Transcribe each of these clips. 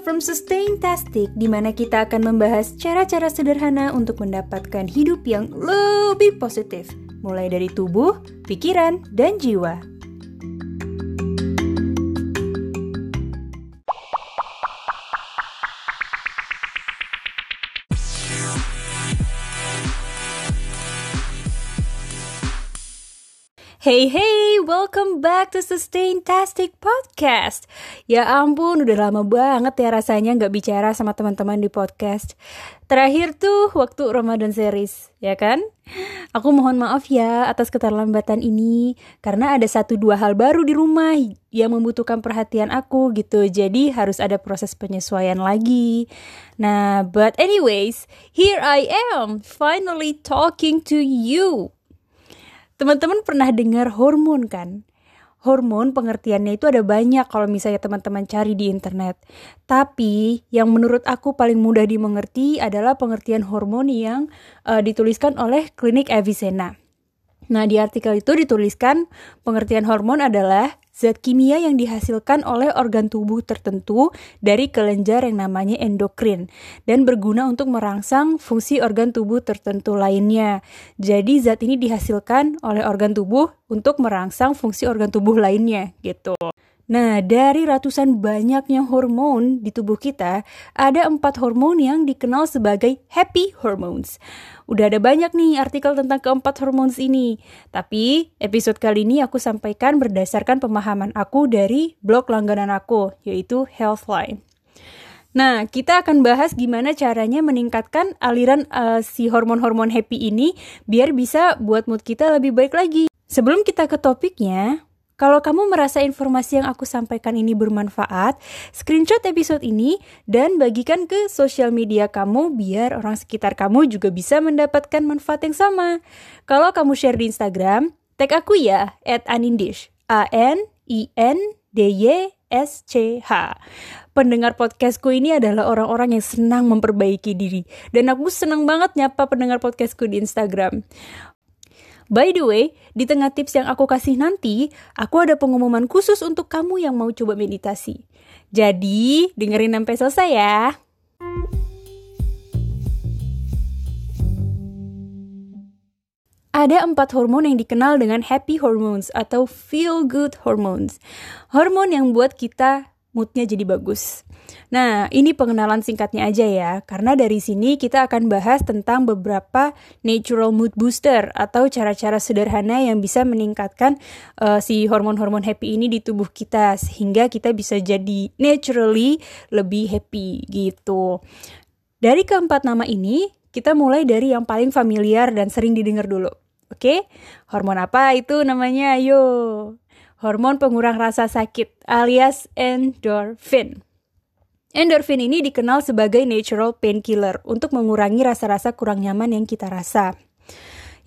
from Sustaintastic di mana kita akan membahas cara-cara sederhana untuk mendapatkan hidup yang lebih positif, mulai dari tubuh, pikiran, dan jiwa. Hey hey, welcome back to Sustaintastic Podcast. Ya ampun, udah lama banget ya rasanya nggak bicara sama teman-teman di podcast. Terakhir tuh waktu Ramadan series, ya kan? Aku mohon maaf ya atas keterlambatan ini, karena ada satu dua hal baru di rumah yang membutuhkan perhatian aku gitu. Jadi harus ada proses penyesuaian lagi. Nah, but anyways, here I am, finally talking to you. Teman-teman pernah dengar hormon kan? Hormon pengertiannya itu ada banyak kalau misalnya teman-teman cari di internet. Tapi yang menurut aku paling mudah dimengerti adalah pengertian hormon yang uh, dituliskan oleh Klinik Avicenna. Nah, di artikel itu dituliskan pengertian hormon adalah zat kimia yang dihasilkan oleh organ tubuh tertentu dari kelenjar yang namanya endokrin dan berguna untuk merangsang fungsi organ tubuh tertentu lainnya. Jadi zat ini dihasilkan oleh organ tubuh untuk merangsang fungsi organ tubuh lainnya gitu. Nah, dari ratusan banyaknya hormon di tubuh kita, ada empat hormon yang dikenal sebagai happy hormones. Udah ada banyak nih artikel tentang keempat hormon ini. Tapi, episode kali ini aku sampaikan berdasarkan pemahaman aku dari blog langganan aku, yaitu Healthline. Nah, kita akan bahas gimana caranya meningkatkan aliran uh, si hormon-hormon happy ini biar bisa buat mood kita lebih baik lagi. Sebelum kita ke topiknya, kalau kamu merasa informasi yang aku sampaikan ini bermanfaat, screenshot episode ini dan bagikan ke sosial media kamu biar orang sekitar kamu juga bisa mendapatkan manfaat yang sama. Kalau kamu share di Instagram, tag aku ya, at anindish, A-N-I-N-D-Y-S-C-H. Pendengar podcastku ini adalah orang-orang yang senang memperbaiki diri. Dan aku senang banget nyapa pendengar podcastku di Instagram. By the way, di tengah tips yang aku kasih nanti, aku ada pengumuman khusus untuk kamu yang mau coba meditasi. Jadi, dengerin sampai selesai ya. Ada empat hormon yang dikenal dengan happy hormones atau feel good hormones. Hormon yang buat kita moodnya jadi bagus. Nah, ini pengenalan singkatnya aja ya, karena dari sini kita akan bahas tentang beberapa natural mood booster atau cara-cara sederhana yang bisa meningkatkan uh, si hormon-hormon happy ini di tubuh kita sehingga kita bisa jadi naturally lebih happy gitu. Dari keempat nama ini, kita mulai dari yang paling familiar dan sering didengar dulu. Oke, hormon apa itu namanya? Ayo, hormon pengurang rasa sakit alias endorfin. Endorfin ini dikenal sebagai natural painkiller untuk mengurangi rasa-rasa kurang nyaman yang kita rasa.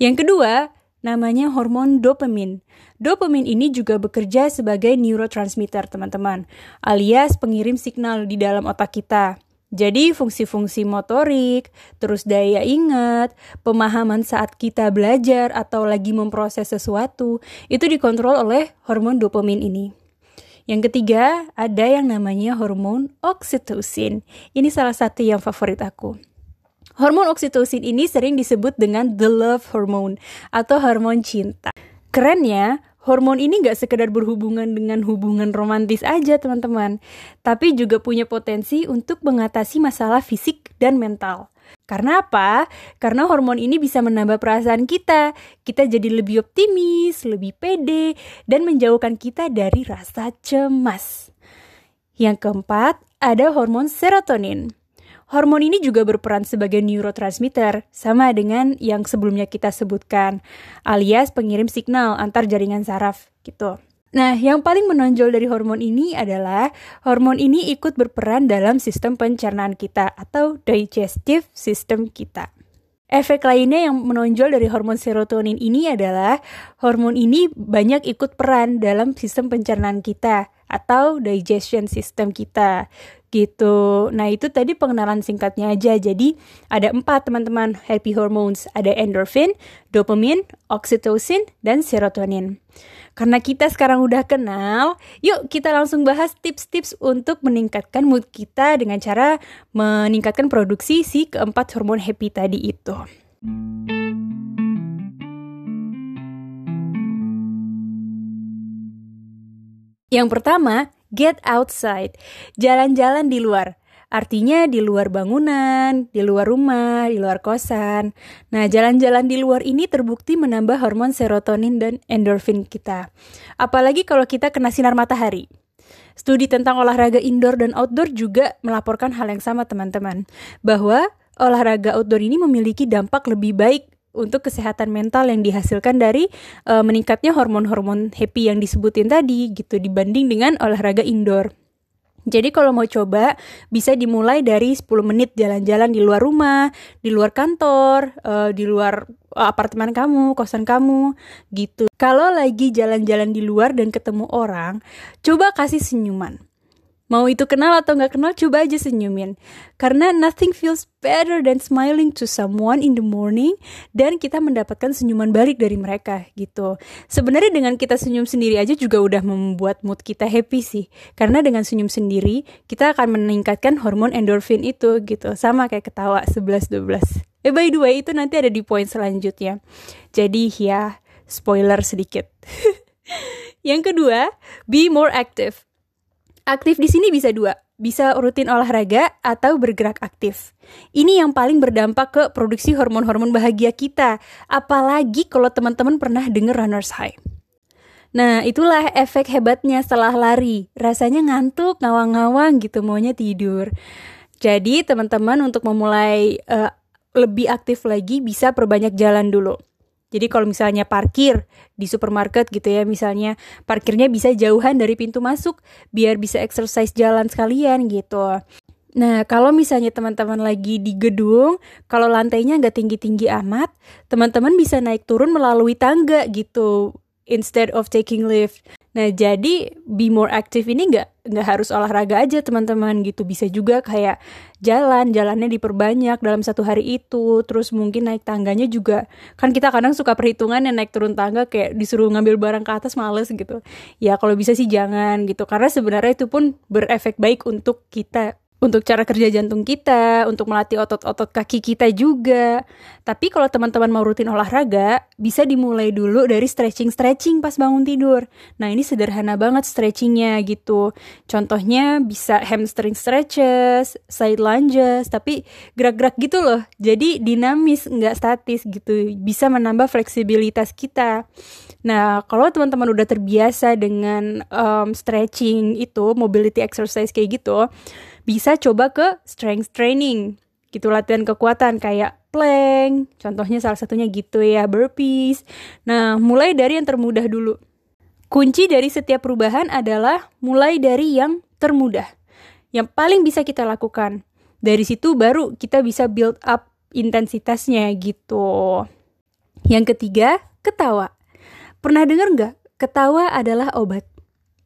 Yang kedua, namanya hormon dopamin. Dopamin ini juga bekerja sebagai neurotransmitter, teman-teman, alias pengirim signal di dalam otak kita. Jadi fungsi-fungsi motorik, terus daya ingat, pemahaman saat kita belajar atau lagi memproses sesuatu, itu dikontrol oleh hormon dopamin ini. Yang ketiga, ada yang namanya hormon oksitosin. Ini salah satu yang favorit aku. Hormon oksitosin ini sering disebut dengan the love hormone atau hormon cinta. Kerennya, hormon ini gak sekedar berhubungan dengan hubungan romantis aja teman-teman, tapi juga punya potensi untuk mengatasi masalah fisik dan mental. Karena apa? Karena hormon ini bisa menambah perasaan kita. Kita jadi lebih optimis, lebih pede, dan menjauhkan kita dari rasa cemas. Yang keempat, ada hormon serotonin. Hormon ini juga berperan sebagai neurotransmitter, sama dengan yang sebelumnya kita sebutkan, alias pengirim signal antar jaringan saraf gitu. Nah, yang paling menonjol dari hormon ini adalah hormon ini ikut berperan dalam sistem pencernaan kita atau digestive system kita. Efek lainnya yang menonjol dari hormon serotonin ini adalah hormon ini banyak ikut peran dalam sistem pencernaan kita atau digestion system kita. Gitu. Nah itu tadi pengenalan singkatnya aja. Jadi ada empat teman-teman happy hormones. Ada endorphin, dopamine, oxytocin, dan serotonin. Karena kita sekarang udah kenal, yuk kita langsung bahas tips-tips untuk meningkatkan mood kita dengan cara meningkatkan produksi si keempat hormon happy tadi itu. Yang pertama, get outside. Jalan-jalan di luar. Artinya di luar bangunan, di luar rumah, di luar kosan. Nah, jalan-jalan di luar ini terbukti menambah hormon serotonin dan endorfin kita. Apalagi kalau kita kena sinar matahari. Studi tentang olahraga indoor dan outdoor juga melaporkan hal yang sama teman-teman. Bahwa olahraga outdoor ini memiliki dampak lebih baik untuk kesehatan mental yang dihasilkan dari uh, meningkatnya hormon-hormon happy yang disebutin tadi gitu dibanding dengan olahraga indoor. Jadi kalau mau coba bisa dimulai dari 10 menit jalan-jalan di luar rumah, di luar kantor, uh, di luar uh, apartemen kamu, kosan kamu gitu. Kalau lagi jalan-jalan di luar dan ketemu orang, coba kasih senyuman. Mau itu kenal atau nggak kenal, coba aja senyumin. Karena nothing feels better than smiling to someone in the morning dan kita mendapatkan senyuman balik dari mereka gitu. Sebenarnya dengan kita senyum sendiri aja juga udah membuat mood kita happy sih. Karena dengan senyum sendiri, kita akan meningkatkan hormon endorfin itu gitu. Sama kayak ketawa 11-12. Eh by the way, itu nanti ada di poin selanjutnya. Jadi ya, spoiler sedikit. Yang kedua, be more active. Aktif di sini bisa dua, bisa rutin olahraga atau bergerak aktif. Ini yang paling berdampak ke produksi hormon-hormon bahagia kita, apalagi kalau teman-teman pernah denger runner's high. Nah, itulah efek hebatnya setelah lari. Rasanya ngantuk, ngawang-ngawang gitu, maunya tidur. Jadi, teman-teman untuk memulai uh, lebih aktif lagi bisa perbanyak jalan dulu. Jadi kalau misalnya parkir di supermarket gitu ya, misalnya parkirnya bisa jauhan dari pintu masuk biar bisa exercise jalan sekalian gitu. Nah, kalau misalnya teman-teman lagi di gedung, kalau lantainya nggak tinggi-tinggi amat, teman-teman bisa naik turun melalui tangga gitu, instead of taking lift. Nah, jadi be more active ini nggak nggak harus olahraga aja teman-teman gitu. Bisa juga kayak jalan, jalannya diperbanyak dalam satu hari itu. Terus mungkin naik tangganya juga. Kan kita kadang suka perhitungan yang naik turun tangga kayak disuruh ngambil barang ke atas males gitu. Ya kalau bisa sih jangan gitu. Karena sebenarnya itu pun berefek baik untuk kita untuk cara kerja jantung kita, untuk melatih otot-otot kaki kita juga. Tapi kalau teman-teman mau rutin olahraga, bisa dimulai dulu dari stretching-stretching pas bangun tidur. Nah ini sederhana banget stretchingnya gitu. Contohnya bisa hamstring stretches, side lunges, tapi gerak-gerak gitu loh. Jadi dinamis, nggak statis gitu. Bisa menambah fleksibilitas kita. Nah, kalau teman-teman udah terbiasa dengan um, stretching itu, mobility exercise kayak gitu, bisa coba ke strength training. Gitu latihan kekuatan kayak plank contohnya salah satunya gitu ya burpees. Nah mulai dari yang termudah dulu. Kunci dari setiap perubahan adalah mulai dari yang termudah. Yang paling bisa kita lakukan. Dari situ baru kita bisa build up intensitasnya gitu. Yang ketiga ketawa. Pernah dengar nggak? Ketawa adalah obat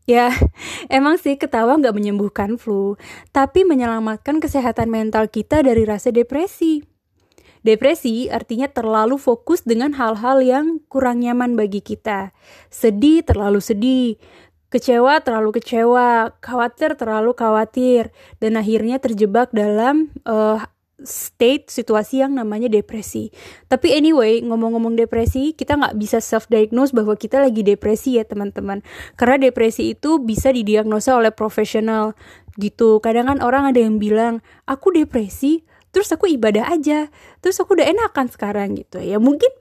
Ya, emang sih ketawa nggak menyembuhkan flu, tapi menyelamatkan kesehatan mental kita dari rasa depresi. Depresi artinya terlalu fokus dengan hal-hal yang kurang nyaman bagi kita. Sedih terlalu sedih, kecewa terlalu kecewa, khawatir terlalu khawatir, dan akhirnya terjebak dalam uh, state situasi yang namanya depresi. Tapi anyway, ngomong-ngomong depresi, kita nggak bisa self-diagnose bahwa kita lagi depresi ya teman-teman. Karena depresi itu bisa didiagnosa oleh profesional gitu. Kadang kan orang ada yang bilang, aku depresi, terus aku ibadah aja, terus aku udah enakan sekarang gitu. Ya mungkin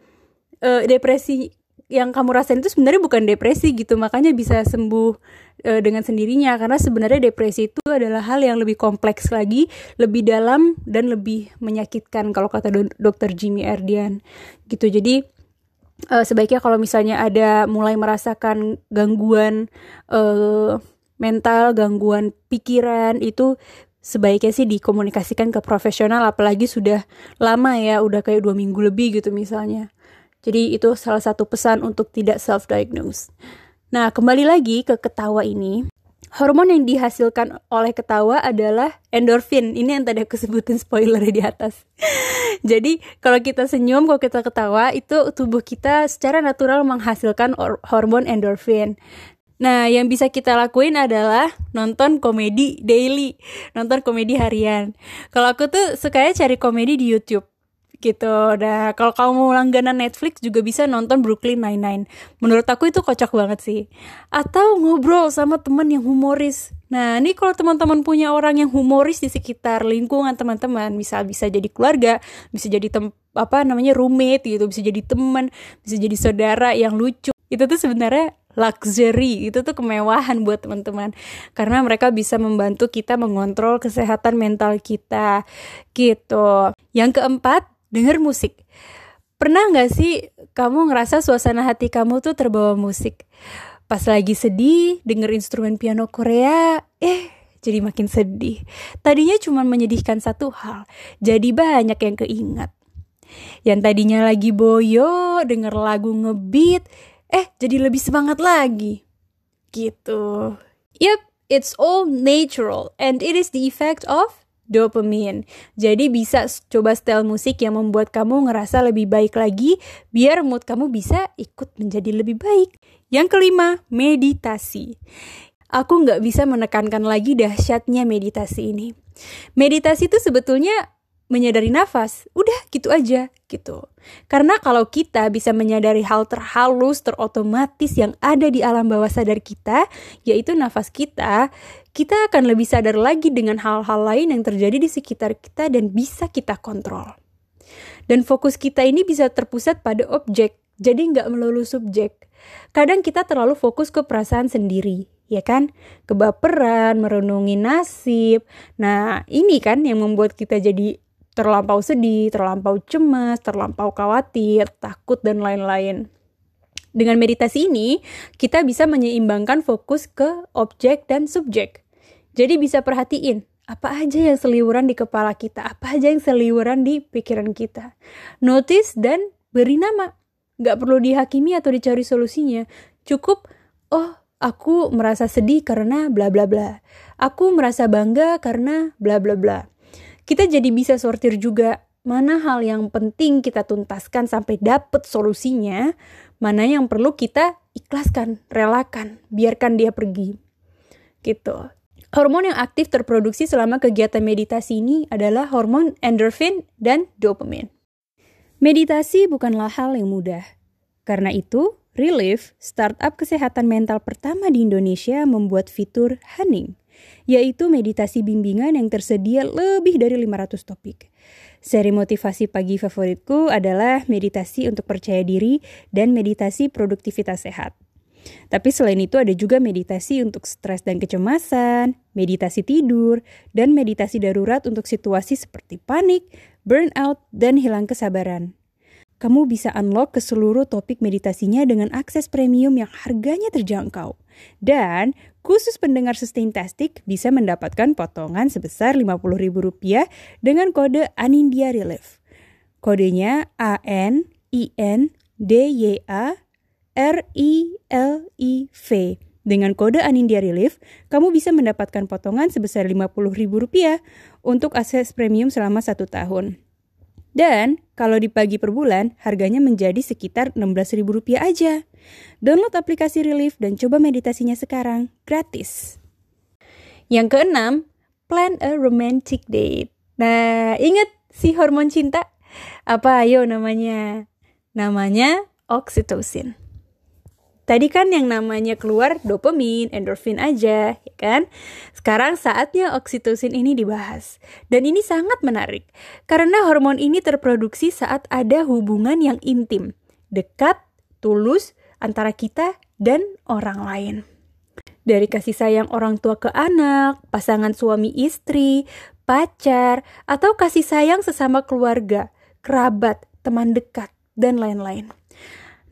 uh, depresi yang kamu rasain itu sebenarnya bukan depresi gitu makanya bisa sembuh e, dengan sendirinya karena sebenarnya depresi itu adalah hal yang lebih kompleks lagi lebih dalam dan lebih menyakitkan kalau kata do dokter Jimmy Erdian gitu jadi e, sebaiknya kalau misalnya ada mulai merasakan gangguan e, mental gangguan pikiran itu sebaiknya sih dikomunikasikan ke profesional apalagi sudah lama ya udah kayak dua minggu lebih gitu misalnya jadi itu salah satu pesan untuk tidak self-diagnose. Nah, kembali lagi ke ketawa ini. Hormon yang dihasilkan oleh ketawa adalah endorfin. Ini yang tadi aku sebutin spoiler di atas. Jadi kalau kita senyum, kalau kita ketawa, itu tubuh kita secara natural menghasilkan hormon endorfin. Nah, yang bisa kita lakuin adalah nonton komedi daily, nonton komedi harian. Kalau aku tuh sukanya cari komedi di YouTube gitu. Nah, kalau kamu mau langganan Netflix juga bisa nonton Brooklyn Nine-Nine. Menurut aku itu kocak banget sih. Atau ngobrol sama teman yang humoris. Nah, ini kalau teman-teman punya orang yang humoris di sekitar lingkungan teman-teman, bisa bisa jadi keluarga, bisa jadi tem apa namanya roommate gitu, bisa jadi teman, bisa jadi saudara yang lucu. Itu tuh sebenarnya luxury itu tuh kemewahan buat teman-teman karena mereka bisa membantu kita mengontrol kesehatan mental kita gitu yang keempat denger musik pernah nggak sih kamu ngerasa suasana hati kamu tuh terbawa musik pas lagi sedih denger instrumen piano Korea eh jadi makin sedih tadinya cuma menyedihkan satu hal jadi banyak yang keingat yang tadinya lagi boyo denger lagu ngebeat eh jadi lebih semangat lagi. Gitu. Yep, it's all natural and it is the effect of dopamine. Jadi bisa coba style musik yang membuat kamu ngerasa lebih baik lagi biar mood kamu bisa ikut menjadi lebih baik. Yang kelima, meditasi. Aku nggak bisa menekankan lagi dahsyatnya meditasi ini. Meditasi itu sebetulnya menyadari nafas, udah gitu aja gitu. Karena kalau kita bisa menyadari hal terhalus, terotomatis yang ada di alam bawah sadar kita, yaitu nafas kita, kita akan lebih sadar lagi dengan hal-hal lain yang terjadi di sekitar kita dan bisa kita kontrol. Dan fokus kita ini bisa terpusat pada objek, jadi nggak melulu subjek. Kadang kita terlalu fokus ke perasaan sendiri, ya kan? Kebaperan, merenungi nasib. Nah, ini kan yang membuat kita jadi terlampau sedih, terlampau cemas, terlampau khawatir, takut, dan lain-lain. Dengan meditasi ini, kita bisa menyeimbangkan fokus ke objek dan subjek. Jadi bisa perhatiin, apa aja yang seliweran di kepala kita, apa aja yang seliweran di pikiran kita. Notice dan beri nama. Gak perlu dihakimi atau dicari solusinya. Cukup, oh aku merasa sedih karena bla bla bla. Aku merasa bangga karena bla bla bla kita jadi bisa sortir juga mana hal yang penting kita tuntaskan sampai dapet solusinya, mana yang perlu kita ikhlaskan, relakan, biarkan dia pergi. Gitu. Hormon yang aktif terproduksi selama kegiatan meditasi ini adalah hormon endorfin dan dopamine. Meditasi bukanlah hal yang mudah. Karena itu, Relief, startup kesehatan mental pertama di Indonesia membuat fitur Hening yaitu meditasi bimbingan yang tersedia lebih dari 500 topik. Seri motivasi pagi favoritku adalah meditasi untuk percaya diri dan meditasi produktivitas sehat. Tapi selain itu ada juga meditasi untuk stres dan kecemasan, meditasi tidur, dan meditasi darurat untuk situasi seperti panik, burnout, dan hilang kesabaran kamu bisa unlock ke seluruh topik meditasinya dengan akses premium yang harganya terjangkau. Dan khusus pendengar Sustaintastic bisa mendapatkan potongan sebesar Rp50.000 dengan kode Anindya Relief. Kodenya A N I N D Y A R I L I V. Dengan kode Anindya Relief, kamu bisa mendapatkan potongan sebesar Rp50.000 untuk akses premium selama satu tahun. Dan kalau dibagi per bulan, harganya menjadi sekitar Rp16.000 aja. Download aplikasi Relief dan coba meditasinya sekarang, gratis. Yang keenam, plan a romantic date. Nah, ingat si hormon cinta? Apa ayo namanya? Namanya oxytocin. Tadi kan yang namanya keluar dopamin, endorfin aja, ya kan? Sekarang saatnya oksitosin ini dibahas. Dan ini sangat menarik, karena hormon ini terproduksi saat ada hubungan yang intim, dekat, tulus, antara kita dan orang lain. Dari kasih sayang orang tua ke anak, pasangan suami istri, pacar, atau kasih sayang sesama keluarga, kerabat, teman dekat, dan lain-lain.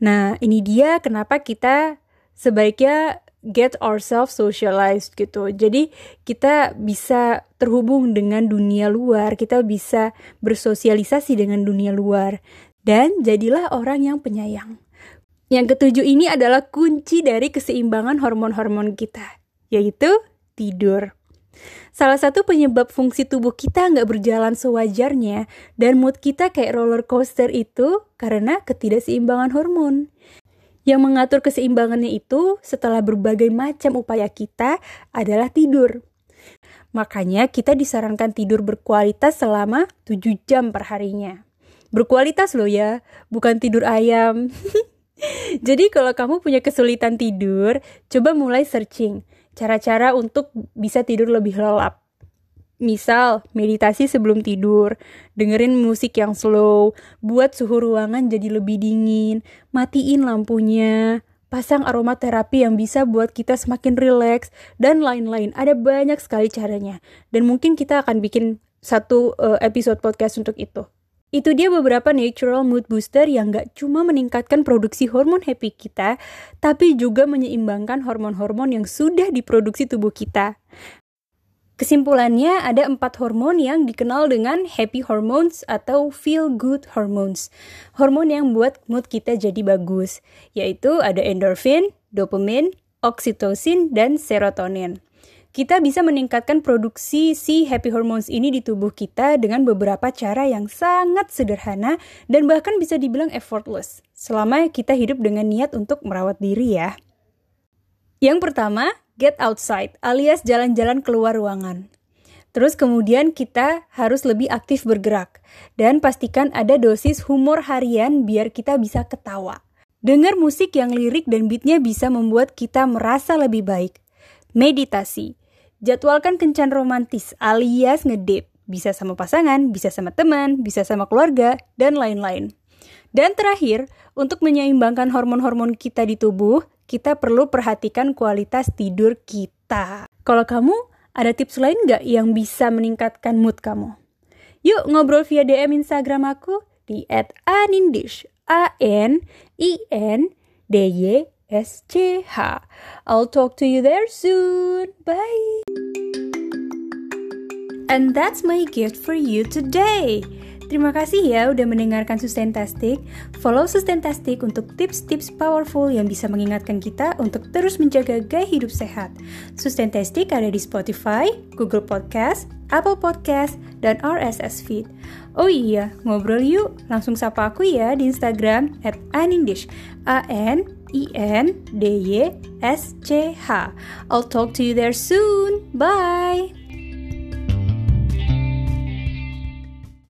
Nah, ini dia kenapa kita sebaiknya get ourselves socialized gitu. Jadi kita bisa terhubung dengan dunia luar, kita bisa bersosialisasi dengan dunia luar dan jadilah orang yang penyayang. Yang ketujuh ini adalah kunci dari keseimbangan hormon-hormon kita, yaitu tidur. Salah satu penyebab fungsi tubuh kita nggak berjalan sewajarnya dan mood kita kayak roller coaster itu karena ketidakseimbangan hormon. Yang mengatur keseimbangannya itu setelah berbagai macam upaya kita adalah tidur. Makanya kita disarankan tidur berkualitas selama 7 jam perharinya. Berkualitas loh ya, bukan tidur ayam. Jadi kalau kamu punya kesulitan tidur, coba mulai searching cara-cara untuk bisa tidur lebih lelap. Misal, meditasi sebelum tidur, dengerin musik yang slow, buat suhu ruangan jadi lebih dingin, matiin lampunya, pasang aromaterapi yang bisa buat kita semakin rileks, dan lain-lain. Ada banyak sekali caranya. Dan mungkin kita akan bikin satu uh, episode podcast untuk itu. Itu dia beberapa natural mood booster yang gak cuma meningkatkan produksi hormon happy kita, tapi juga menyeimbangkan hormon-hormon yang sudah diproduksi tubuh kita. Kesimpulannya, ada empat hormon yang dikenal dengan happy hormones atau feel good hormones. Hormon yang buat mood kita jadi bagus, yaitu ada endorfin, dopamine, oksitosin, dan serotonin kita bisa meningkatkan produksi si happy hormones ini di tubuh kita dengan beberapa cara yang sangat sederhana dan bahkan bisa dibilang effortless selama kita hidup dengan niat untuk merawat diri ya. Yang pertama, get outside alias jalan-jalan keluar ruangan. Terus kemudian kita harus lebih aktif bergerak dan pastikan ada dosis humor harian biar kita bisa ketawa. Dengar musik yang lirik dan beatnya bisa membuat kita merasa lebih baik. Meditasi Jadwalkan kencan romantis alias ngedate. Bisa sama pasangan, bisa sama teman, bisa sama keluarga, dan lain-lain. Dan terakhir, untuk menyeimbangkan hormon-hormon kita di tubuh, kita perlu perhatikan kualitas tidur kita. Kalau kamu, ada tips lain nggak yang bisa meningkatkan mood kamu? Yuk ngobrol via DM Instagram aku di @anindish. A N I N D Y SCH. I'll talk to you there soon. Bye. And that's my gift for you today. Terima kasih ya udah mendengarkan Sustentastic. Follow Sustentastic untuk tips-tips powerful yang bisa mengingatkan kita untuk terus menjaga gaya hidup sehat. Sustentastic ada di Spotify, Google Podcast, Apple Podcast, dan RSS Feed. Oh iya, ngobrol yuk. Langsung sapa aku ya di Instagram at anindish. A-N I-N-D-Y-S-C-H. I'll talk to you there soon. Bye!